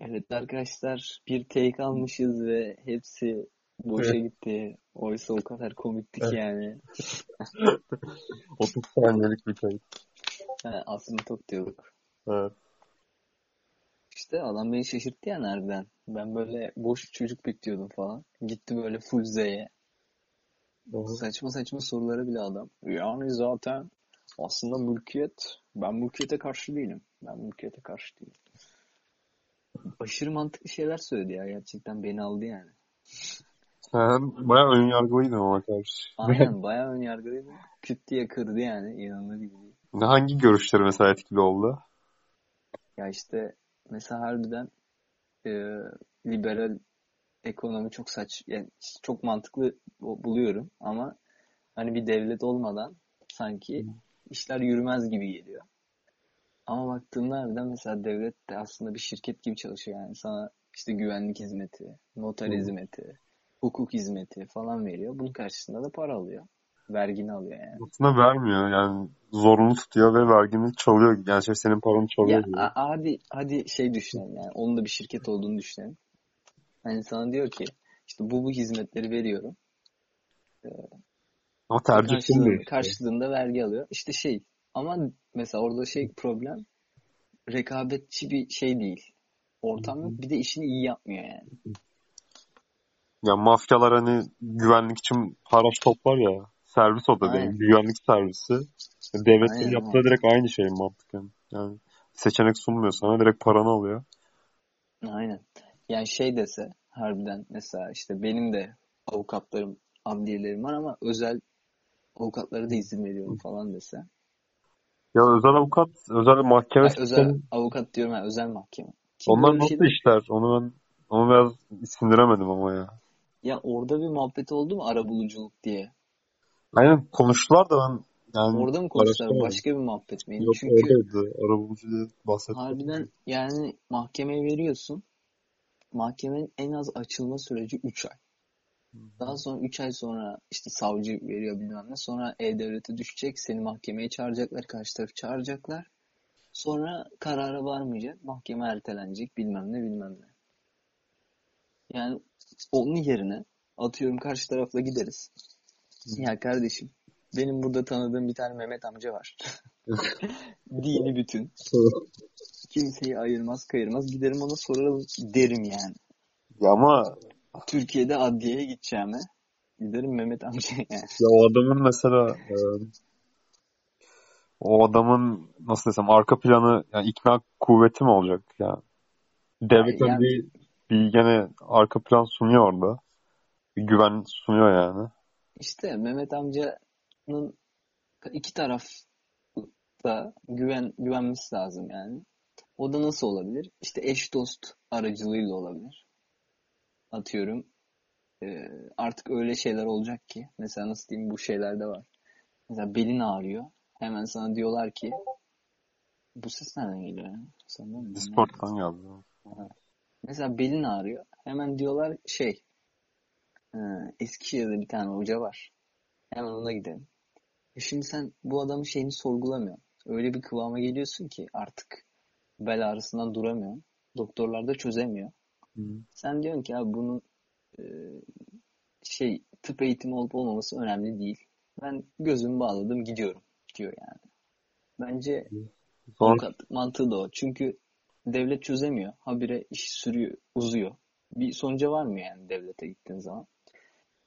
Evet arkadaşlar bir take almışız ve hepsi boşa Evet. gitti. Oysa o kadar komiktik Evet. yani. 30 saniyelik bir kayıt. Ha, aslında çok diyorduk. Evet. İşte adam beni şaşırttı yani harbiden. Ben böyle boş çocuk bekliyordum falan. Gitti böyle full Z'ye. Hı. Saçma saçma sorulara bile adam. Yani zaten aslında mülkiyet, ben mülkiyete karşı değilim. Ben mülkiyete karşı değilim. Aşırı mantıklı şeyler söyledi ya. Gerçekten beni aldı yani. Sen bayağı ön yargılıydın ona karşı. Aynen bayağı önyargılıydı. Küt diye kırdı yani. İnanılır gibi hangi görüşleri mesela etkili oldu? Ya işte mesela harbiden e, liberal ekonomi çok saç yani çok mantıklı bu- buluyorum ama hani bir devlet olmadan sanki işler yürümez gibi geliyor. Ama baktığımda harbiden mesela devlet de aslında bir şirket gibi çalışıyor yani sana işte güvenlik hizmeti, noter hizmeti, hukuk hizmeti falan veriyor. Bunun karşısında da para alıyor. Vergini alıyor yani. Aslında vermiyor yani zorunlu tutuyor ve vergini çalıyor. Yani şey senin paranı Ya çalıyor diyor. a- hadi hadi şey düşünelim yani onun da bir şirket olduğunu düşünelim. Hani sana diyor ki işte bu bu hizmetleri veriyorum. Ama tercih Karşılığında, işte. karşılığında vergi alıyor. İşte şey ama mesela orada şey problem rekabetçi bir şey değil. Ortam yok. Bir de işini iyi yapmıyor yani. Ya mafyalar hani güvenlik için haraç toplar ya. Servis o da değil. Güvenlik servisi. Devletlerin Aynen, yaptığı direkt aynı şey mantıken. Yani seçenek sunmuyor sana. Direkt paranı alıyor. Aynen. Yani şey dese harbiden mesela işte benim de avukatlarım, adliyelerim var ama özel avukatlara da izin veriyorum falan dese. Ya özel avukat, özel mahkeme Ay, özel sistemi avukat diyorum ya özel mahkeme. Kim onlar böyle nasıl işler? Onu ben onu biraz sindiremedim ama ya. Ya orada bir muhabbet oldu mu arabuluculuk diye? Aynen konuştular da ben yani Orada mı konuştular? araştıramadım. Başka bir muhabbet miydi? Yok Çünkü oradaydı. Arabulucu diye bahsettim. harbiden yani mahkemeye veriyorsun. Mahkemenin en az açılma süreci 3 ay. Daha sonra 3 ay sonra işte savcı veriyor bilmem ne. Sonra E-Devlet'e düşecek. Seni mahkemeye çağıracaklar. Karşı tarafı çağıracaklar. Sonra karara varmayacak. Mahkeme ertelenecek. Bilmem ne bilmem ne. Yani onun yerine atıyorum karşı tarafla gideriz. Ya kardeşim benim burada tanıdığım bir tane Mehmet amca var. Dini bütün. Kimseyi ayırmaz kayırmaz. Giderim ona sorarım derim yani. Ya ama Türkiye'de adliyeye gideceğime giderim Mehmet amcaya yani. ya o adamın mesela e, o adamın nasıl desem arka planı yani ikna kuvveti mi olacak ya? Devlet Yani- bir, bir gene arka plan sunuyor orada. Bir güven sunuyor yani. İşte Mehmet amcanın iki taraf da güven güvenmesi lazım yani. O da nasıl olabilir? İşte eş dost aracılığıyla olabilir. Atıyorum e, artık öyle şeyler olacak ki mesela nasıl diyeyim bu şeylerde var. Mesela belin ağrıyor. Hemen sana diyorlar ki bu ses nereden geliyor ya? Mi? Discord'dan geldi. Mesela belin ağrıyor. Hemen diyorlar şey e, Eskişehir'de bir tane hoca var. Hemen ona gidelim. E şimdi sen bu adamın şeyini sorgulamıyorsun. Öyle bir kıvama geliyorsun ki artık bel ağrısından duramıyorsun. Doktorlar da çözemiyor. Hı. Sen diyorsun ki abi bunun e, şey tıp eğitimi olup olmaması önemli değil. Ben gözümü bağladım gidiyorum diyor yani. Bence avukatlık mantığı da o. Çünkü devlet çözemiyor. Habire iş sürüyor, uzuyor. Bir sonuca var mı yani devlete gittiğin zaman?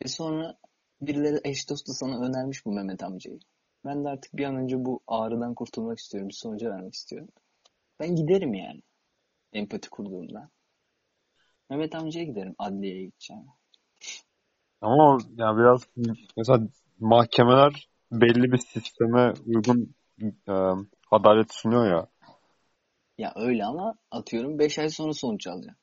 E sonra birileri eş dostu sana önermiş bu Mehmet amcayı. Ben de artık bir an önce bu ağrıdan kurtulmak istiyorum. Bir sonuca vermek istiyorum. Ben giderim yani. Empati kurduğumda. Mehmet amcaya giderim. Adliyeye gideceğim. ama ya biraz mesela mahkemeler belli bir sisteme uygun e, adalet sunuyor ya. Ya öyle ama atıyorum 5 ay sonra sonuç alacağım.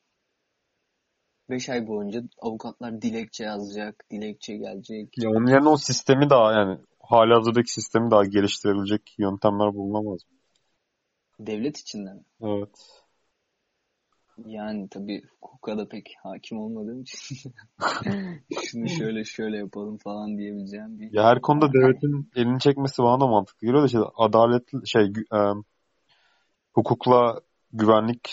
5 ay boyunca avukatlar dilekçe yazacak, dilekçe gelecek. Ya onun yerine o sistemi daha yani halihazırdaki sistemi daha geliştirilecek yöntemler bulunamaz mı? Devlet içinde mi? Evet. Yani tabii hukuka da pek hakim olmadığım için şunu şöyle şöyle yapalım falan diyebileceğim bir Ya her konuda devletin elini çekmesi bana da mantıklı geliyor da işte adalet şey e, hukukla güvenlik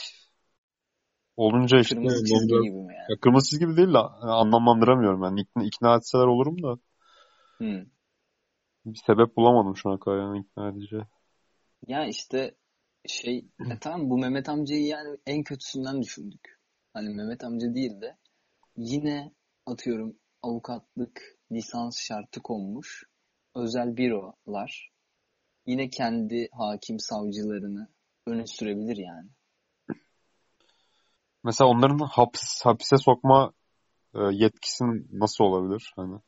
olunca işte Kırmızı çizgi biraz- gibi mi yani? ya kırmızı çizgi gibi değil de anlamlandıramıyorum yani. İkna, ikna etseler olurum da Hmm. bir sebep bulamadım şu ana kadar yani ikna edici. Ya işte şey e tamam bu Mehmet amcayı yani en kötüsünden düşündük. Hani Mehmet amca değil de yine atıyorum avukatlık lisans şartı konmuş özel bürolar yine kendi hakim savcılarını öne sürebilir yani. Mesela onların hapis, hapise sokma e, yetkisi nasıl olabilir? Hani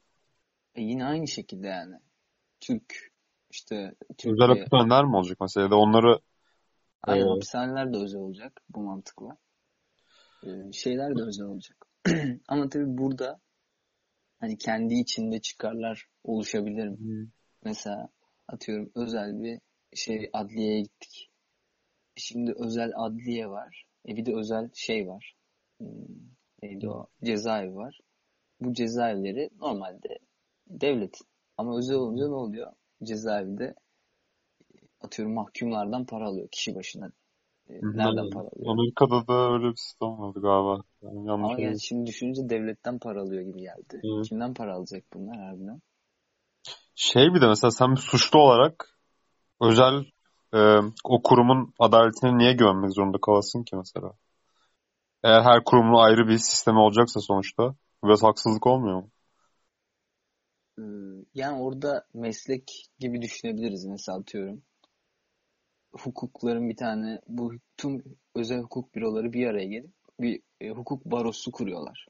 E yine aynı şekilde yani. Türk işte özel Türkiye hapishaneler mi olacak mesela ya da onları Aynen e, hapishaneler de özel olacak bu mantıkla. Ee, şeyler de özel olacak. Ama tabii burada hani kendi içinde çıkarlar oluşabilir mi? Mesela atıyorum özel bir şey adliyeye gittik. Şimdi özel adliye var. E bir de özel şey var. Hmm, neydi o? Cezaevi var. Bu cezaevleri normalde devlet. Ama özel olunca ne oluyor? Cezaevinde atıyorum mahkumlardan para alıyor kişi başına. E, nereden para alıyor? Amerika'da da öyle bir sistem vardı galiba. Yani yanlış Ama yani şimdi düşününce devletten para alıyor gibi geldi. Hı. Kimden para alacak bunlar harbiden? Şey bir de mesela sen bir suçlu olarak özel e, o kurumun adaletine niye güvenmek zorunda kalasın ki mesela? Eğer her kurumun ayrı bir sistemi olacaksa sonuçta biraz haksızlık olmuyor mu? Ee, Yani orada meslek gibi düşünebiliriz mesela atıyorum. Hukukların bir tane bu tüm özel hukuk büroları bir araya gelip bir e, hukuk barosu kuruyorlar.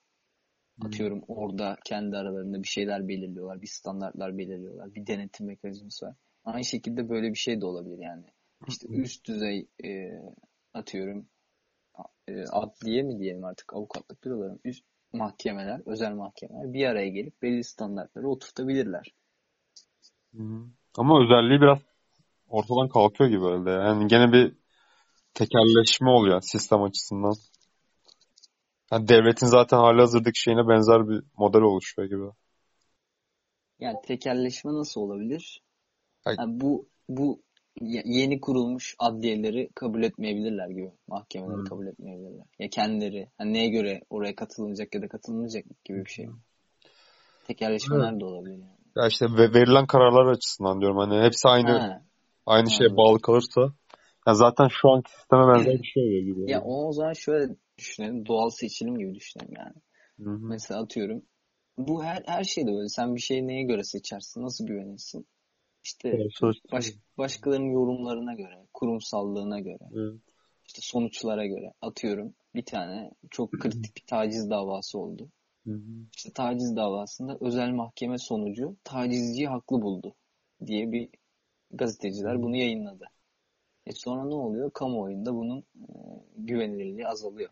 Atıyorum orada kendi aralarında bir şeyler belirliyorlar, bir standartlar belirliyorlar, bir denetim mekanizması var. Aynı şekilde böyle bir şey de olabilir yani. İşte üst düzey e, atıyorum e, adliye mi diyelim artık avukatlık büroların üst mahkemeler, özel mahkemeler bir araya gelip belli standartları oturtabilirler. Hı. Ama özelliği biraz ortadan kalkıyor gibi herhalde. Yani gene bir tekelleşme oluyor sistem açısından. Yani devletin zaten halihazırdaki şeyine benzer bir model oluşuyor gibi. Yani tekelleşme nasıl olabilir? Yani bu bu ye- yeni kurulmuş adliyeleri kabul etmeyebilirler gibi. Mahkemeleri Hmm. kabul etmeyebilirler. Ya kendileri hani neye göre oraya katılınacak ya da katılmayacak gibi bir şey. Tekelleşmeler de olabilir yani. Ya işte ve- verilen kararlar açısından diyorum hani hepsi aynı Ha, aynı şeye bağlı kalırsa ya zaten şu anki sisteme benzer bir şey oluyor gibi. Ya o zaman şöyle düşünelim. Doğal seçilim gibi düşünelim yani. Hı hı. Mesela atıyorum. Bu her her şeyde böyle. Sen bir şeyi neye göre seçersin? Nasıl güvenirsin? İşte Karşılaştırma. baş, başkalarının yorumlarına göre, kurumsallığına göre, Evet. işte sonuçlara göre atıyorum. Bir tane çok kritik bir taciz davası oldu. Hı hı. İşte taciz davasında özel mahkeme sonucu tacizciyi haklı buldu diye bir gazeteciler bunu yayınladı. E sonra ne oluyor? Kamuoyunda bunun e, güvenilirliği azalıyor.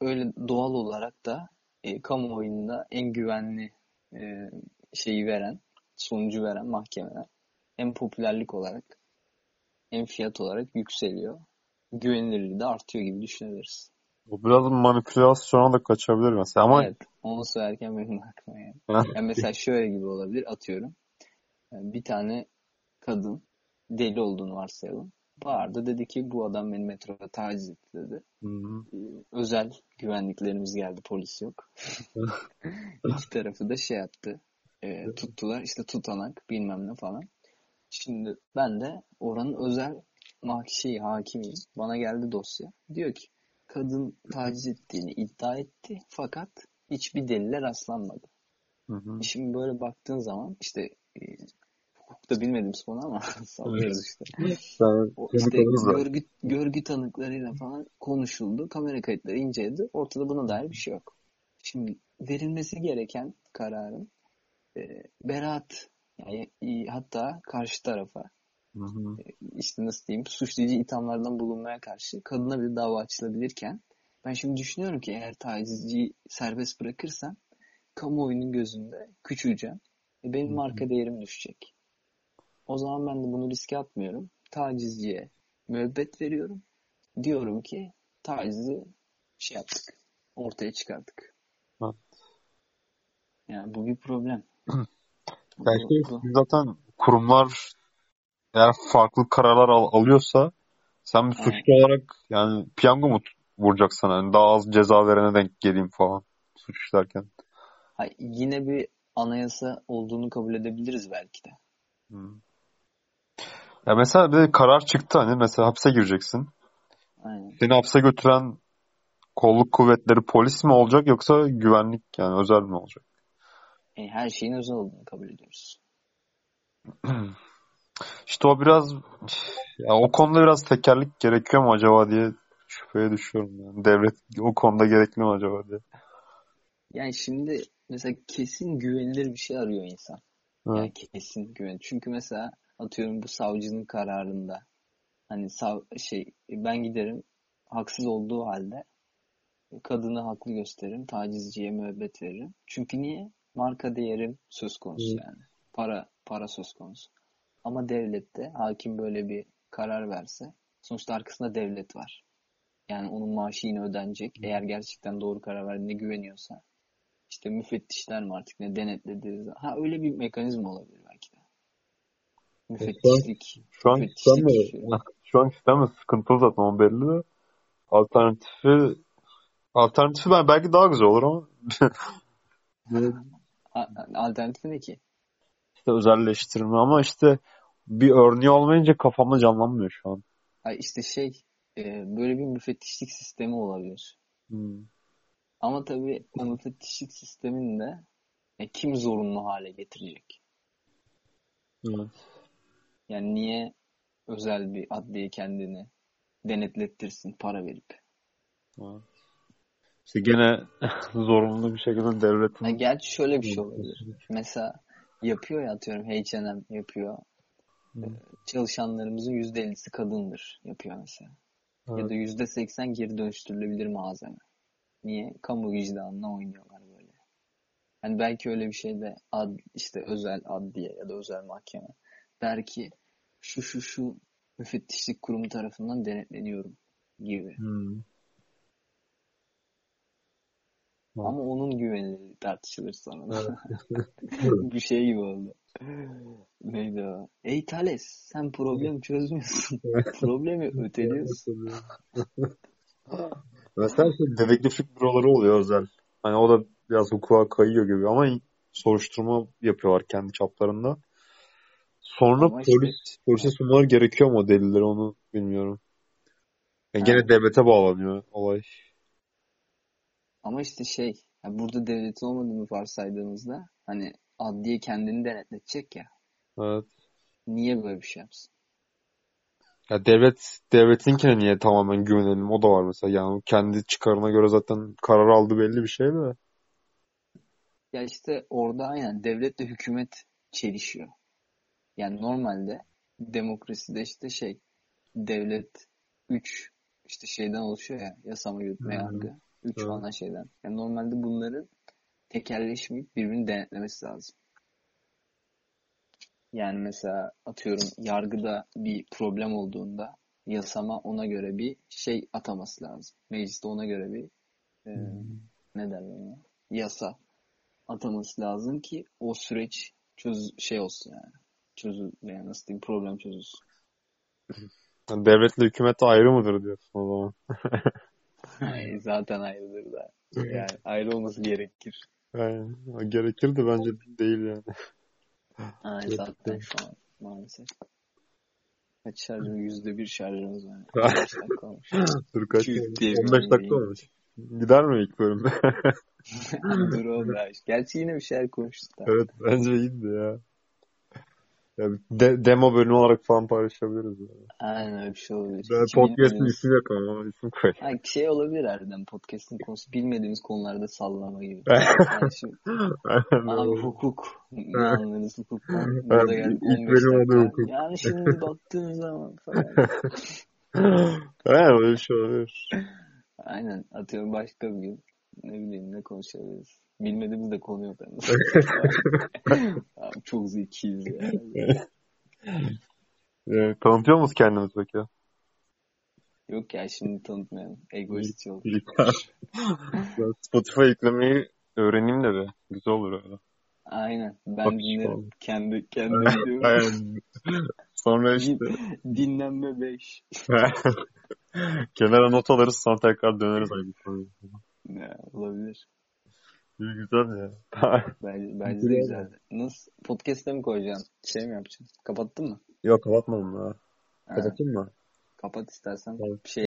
Öyle doğal olarak da e, kamuoyunda en güvenli e, şeyi veren, sonucu veren mahkemeler hem popülerlik olarak hem fiyat olarak yükseliyor. Güvenilirliği de artıyor gibi düşünebiliriz. O biraz manipülasyona da kaçabilir mesela ama Evet, onu söylerken benim aklıma geldi. Yani mesela şöyle gibi olabilir, atıyorum. Bir tane kadın deli olduğunu varsayalım. Bağırdı dedi ki bu adam beni metroda taciz etti dedi. Hı hı. Ee, Özel güvenliklerimiz geldi, polis yok. İki tarafı da şey yaptı. e, tuttular işte tutanak bilmem ne falan. Şimdi ben de oranın özel mah şeyi, hakimiyim. Bana geldi dosya. Diyor ki kadın taciz ettiğini iddia etti fakat hiçbir delile rastlanmadı. Hı hı. Şimdi böyle baktığın zaman işte e, hukukta bilmediğimiz konu ama sallıyoruz işte. İşte görgü, görgü tanıklarıyla falan konuşuldu. Kamera kayıtları inceledi. Ortada buna dair bir şey yok. Şimdi verilmesi gereken kararın e, beraat yani e, hatta karşı tarafa Hı hı. işte nasıl diyeyim suçlayıcı ithamlardan bulunmaya karşı kadına bir dava açılabilirken ben şimdi düşünüyorum ki eğer tacizciyi serbest bırakırsam kamuoyunun gözünde küçüleceğim ve benim Hı hı. marka değerim düşecek. O zaman ben de bunu riske atmıyorum. Tacizciye müebbet veriyorum. Diyorum ki tacizi şey yaptık. Ortaya çıkardık. Evet. Yani bu bir problem. Yani Bu, bu. zaten kurumlar eğer farklı kararlar al- alıyorsa Sen bir suçlu olarak yani piyango mu vuracaksın hani daha az ceza verene denk geleyim falan suç işlerken. Ha, yine bir anayasa olduğunu kabul edebiliriz belki de. Hmm. Ya mesela bir karar çıktı hani mesela hapse gireceksin. Aynen. Seni hapse götüren kolluk kuvvetleri polis mi olacak yoksa güvenlik yani özel mi olacak? E, her şeyin özel olduğunu kabul ediyoruz. İşte o biraz ya o konuda biraz tekerlik gerekiyor mu acaba diye şüpheye düşüyorum yani. Devlet o konuda gerekli mi acaba diye. Yani şimdi mesela kesin güvenilir bir şey arıyor insan. Evet. Yani kesin güven. Çünkü mesela atıyorum bu savcının kararında hani sav şey ben giderim haksız olduğu halde kadını haklı gösteririm. Tacizciye müebbet veririm. Çünkü niye? Marka değerim söz konusu yani. Para para söz konusu. Ama devlette hakim böyle bir karar verse sonuçta arkasında devlet var. Yani onun maaşı yine ödenecek. Eğer gerçekten doğru karar verdiğine güveniyorsa. işte müfettişler mi artık ne denetlediği Ha öyle bir mekanizma olabilir. Müfettişlik. Şu an usulü. Şu an mi? Sıkıntılı zaten o belli de. Alternatifi alternatifi ben belki daha güzel olur ama Alternatifi ne ki? işte özelleştirme ama işte bir örneği olmayınca kafamda canlanmıyor şu an. Ay işte şey e, böyle bir müfettişlik sistemi olabilir. Hmm. Ama tabii o müfettişlik sistemini de e, kim zorunlu hale getirecek? Evet. Yani niye özel bir adliye kendini denetlettirsin para verip? Evet. İşte gene zorunlu bir şekilde Ha, devletin gerçi şöyle bir şey olabilir. Mesela yapıyor ya atıyorum H&M yapıyor. Hı. Çalışanlarımızın %50'si kadındır yapıyor mesela. Ya Evet. da %80 geri dönüştürülebilir malzeme. Niye? Kamu vicdanına oynuyorlar böyle. Hani belki öyle bir şey de ad, işte özel adliye ya da özel mahkeme der ki şu şu şu müfettişlik kurumu tarafından denetleniyorum gibi. Hmm. Ama onun güvenilirliği tartışılır sonra. Bu şey gibi oldu. Neydi o? Ey Thales sen problemi çözmüyorsun. Problemi öteliyorsun. Mesela işte dedektiflik büroları oluyor özel. Hani o da biraz hukuka kayıyor gibi ama soruşturma yapıyorlar kendi çaplarında. Sonra Ama işte polis polise sunmaları gerekiyor mu o delilleri onu bilmiyorum. Yani ha, gene devlete bağlanıyor olay. ama işte şey ya burada devletin olmadığını varsaydığımızda hani adliye kendini denetletecek ya. Evet. Niye böyle bir şey yapsın? Ya devlet devletinkine niye tamamen güvenelim o da var mesela. Yani kendi çıkarına göre zaten karar aldı belli bir şey de. Ya işte orada aynen devletle hükümet çelişiyor. Yani normalde demokraside işte şey devlet 3 işte şeyden oluşuyor ya yasama yürütme yargı 3 Evet. ana şeyden. Yani normalde bunların tekelleşmeyip birbirini denetlemesi lazım. Yani mesela atıyorum yargıda bir problem olduğunda yasama ona göre bir şey ataması lazım. Mecliste ona göre bir e, ne derler ona? Yasa ataması lazım ki o süreç çöz şey olsun yani. Çözül yani nasıl diyeyim problem çözülsün. Devletle hükümet ayrı mıdır diyorsun o zaman. Ay, zaten ayrıdır da. Yani ayrı olması gerekir. Yani, gerekir de bence değil yani. Ay, Evet. zaten şu an maalesef. Kaç şarjım? Yüzde bir şarjımız var. 15 dakika olmuş. Dur kaç Küt olmuş? diye bir 15 anda dakika olmuş. Gider mi ilk bölümde? Dur oğlum. Gerçi yine bir şeyler konuştuk da. Evet bence iyiydi ya. De, demo bölümü olarak falan paylaşabiliriz. Yani. Aynen öyle bir şey olabilir. Ben bilmediğimiz... ismi yok ama isim koy. Ha, şey olabilir harbiden podcast'in konusu. Bilmediğimiz konularda sallama gibi. Yani şimdi, Aynen abi hukuk. Ne anlarız hukuktan? Burada geldik ilk 15 bölüm adı dakika. hukuk. Yani şimdi baktığın zaman falan. Aynen öyle bir şey olabilir. Aynen. Atıyorum başka bir gün. Ne bileyim ne konuşabiliriz. Bilmediğimiz de konu yok. Yani. Abi çok zekiyiz ya. Ee, tanıtıyor musun kendimizi peki? Yok ya şimdi tanıtmayalım. Egoist. Ben Spotify yüklemeyi öğreneyim de be. Güzel olur öyle. Aynen. Ben Bak, dinlerim. Kendi, kendi. Aynen. Sonra işte Dinlenme 5. kenara not alırız sonra tekrar döneriz. Ya, olabilir. İyi güzel ya. Bence, bence de güzeldi. Nasıl? Podcast'e mi koyacaksın? Şey mi yapacaksın? Kapattın mı? Yok kapatmadım ya. Ha, Kapatayım mı? kapat istersen. Tamam. Bir şey